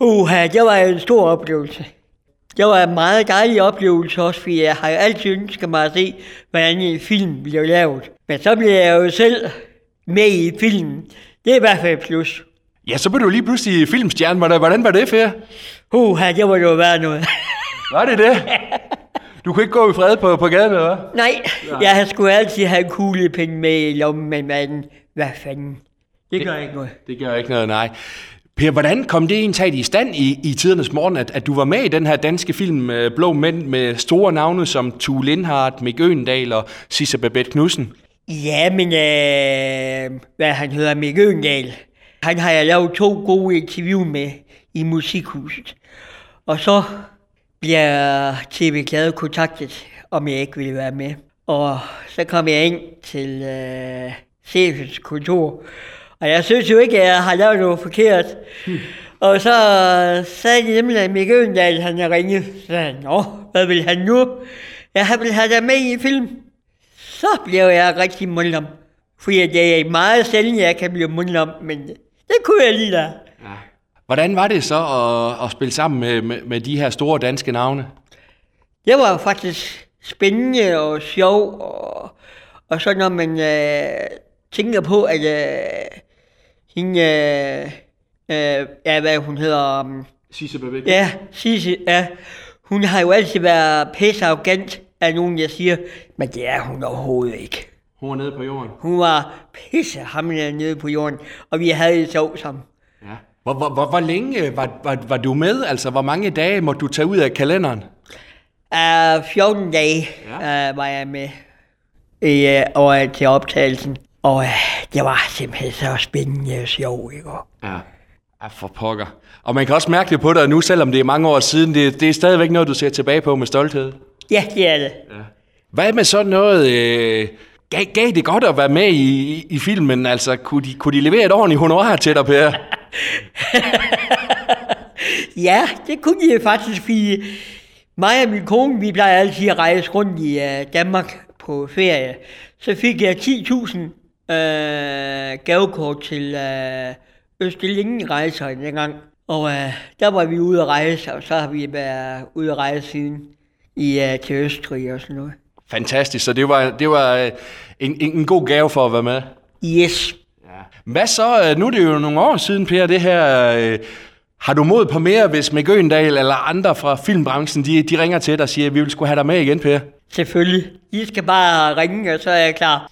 Uha, det var en stor oplevelse. Det var en meget dejlig oplevelse også, fordi jeg har altid ønsket mig at se, hvordan en film bliver lavet. Men så bliver jeg jo selv med i filmen. Det er i hvert fald et plus. Ja, så blev du lige pludselig filmstjerne. Hvordan, hvordan var det, Per? Uha, det var jo være noget. Var det det? Du kunne ikke gå i fred på, på gaden, eller hvad? Nej, jeg har sgu altid have en kuglepen med i lommen, men hvad, fanden? Det gør ikke noget. Det gør ikke noget, nej. Per, hvordan kom det egentlig i stand i, i tidernes morgen, at, at du var med i den her danske film øh, Blå Mænd med store navne som Tue Lindhardt, Mick Øgendal og Sisse Babette Knudsen? Ja, men øh, hvad han hedder, Mick Øgendal, han har jeg lavet to gode interview med i Musikhuset. Og så bliver TV Glade kontaktet, om jeg ikke ville være med. Og så kom jeg ind til øh, chefens kontor, og jeg synes jo ikke, at jeg har lavet noget forkert. Hmm. Og så sagde de nemlig, at Mick Øgendal, han har ringet. Så sagde han, Nå, hvad vil han nu? Ja, han vil have dig med i film. Så blev jeg rigtig mundlam. Fordi det er meget sjældent, jeg kan blive mundlam, men det kunne jeg lige da. Ja. Hvordan var det så at, at spille sammen med, med, med de her store danske navne? Det var faktisk spændende og sjov, og, og så når man øh, tænker på, at øh, hende, øh, øh, ja, hvad hun hedder, um, Sisse Babette? ja, Sisse, ja, hun har jo altid været pisse arrogant af nogen, jeg siger, men det er hun overhovedet ikke. Hun var nede på jorden. Hun var pisse hamrende nede på jorden, og vi havde det sjovt sammen. Ja. Hvor, hvor, hvor, hvor længe var, var, var du med? Altså, hvor mange dage måtte du tage ud af kalenderen? Uh, 14 dage Ja. uh, var jeg med i, uh, og, til optagelsen. Og uh, det var simpelthen så spændende og sjovt, ikke? Ja. Ja, for pokker. Og man kan også mærke det på dig nu, selvom det er mange år siden. Det, det er stadigvæk noget, du ser tilbage på med stolthed. Ja, det er det. Hvad med sådan noget... Øh, gav, gav det godt at være med i, i, i filmen? Altså, kunne de, kunne de levere et ordentligt honorar til dig, Per? Ja, det kunne de faktisk, fordi mig og min kone, vi plejer altid at rejse rundt i uh, Danmark på ferie. Så fik jeg 10.000 uh, gavekort til uh, Østelingen rejser dengang. Og uh, der var vi ude at rejse, og så har vi været ude at rejse siden i, uh, til Østrig og sådan noget. Fantastisk, så det var, det var øh, en, en, god gave for at være med. Yes. Hvad så? øh, Nu er det jo nogle år siden, Per, det her... Øh, har du mod på mere, hvis Mick Øgendal eller andre fra filmbranchen, de, de ringer til dig og siger, at vi vil skulle have dig med igen, Per? Selvfølgelig. I skal bare ringe, og så er jeg klar.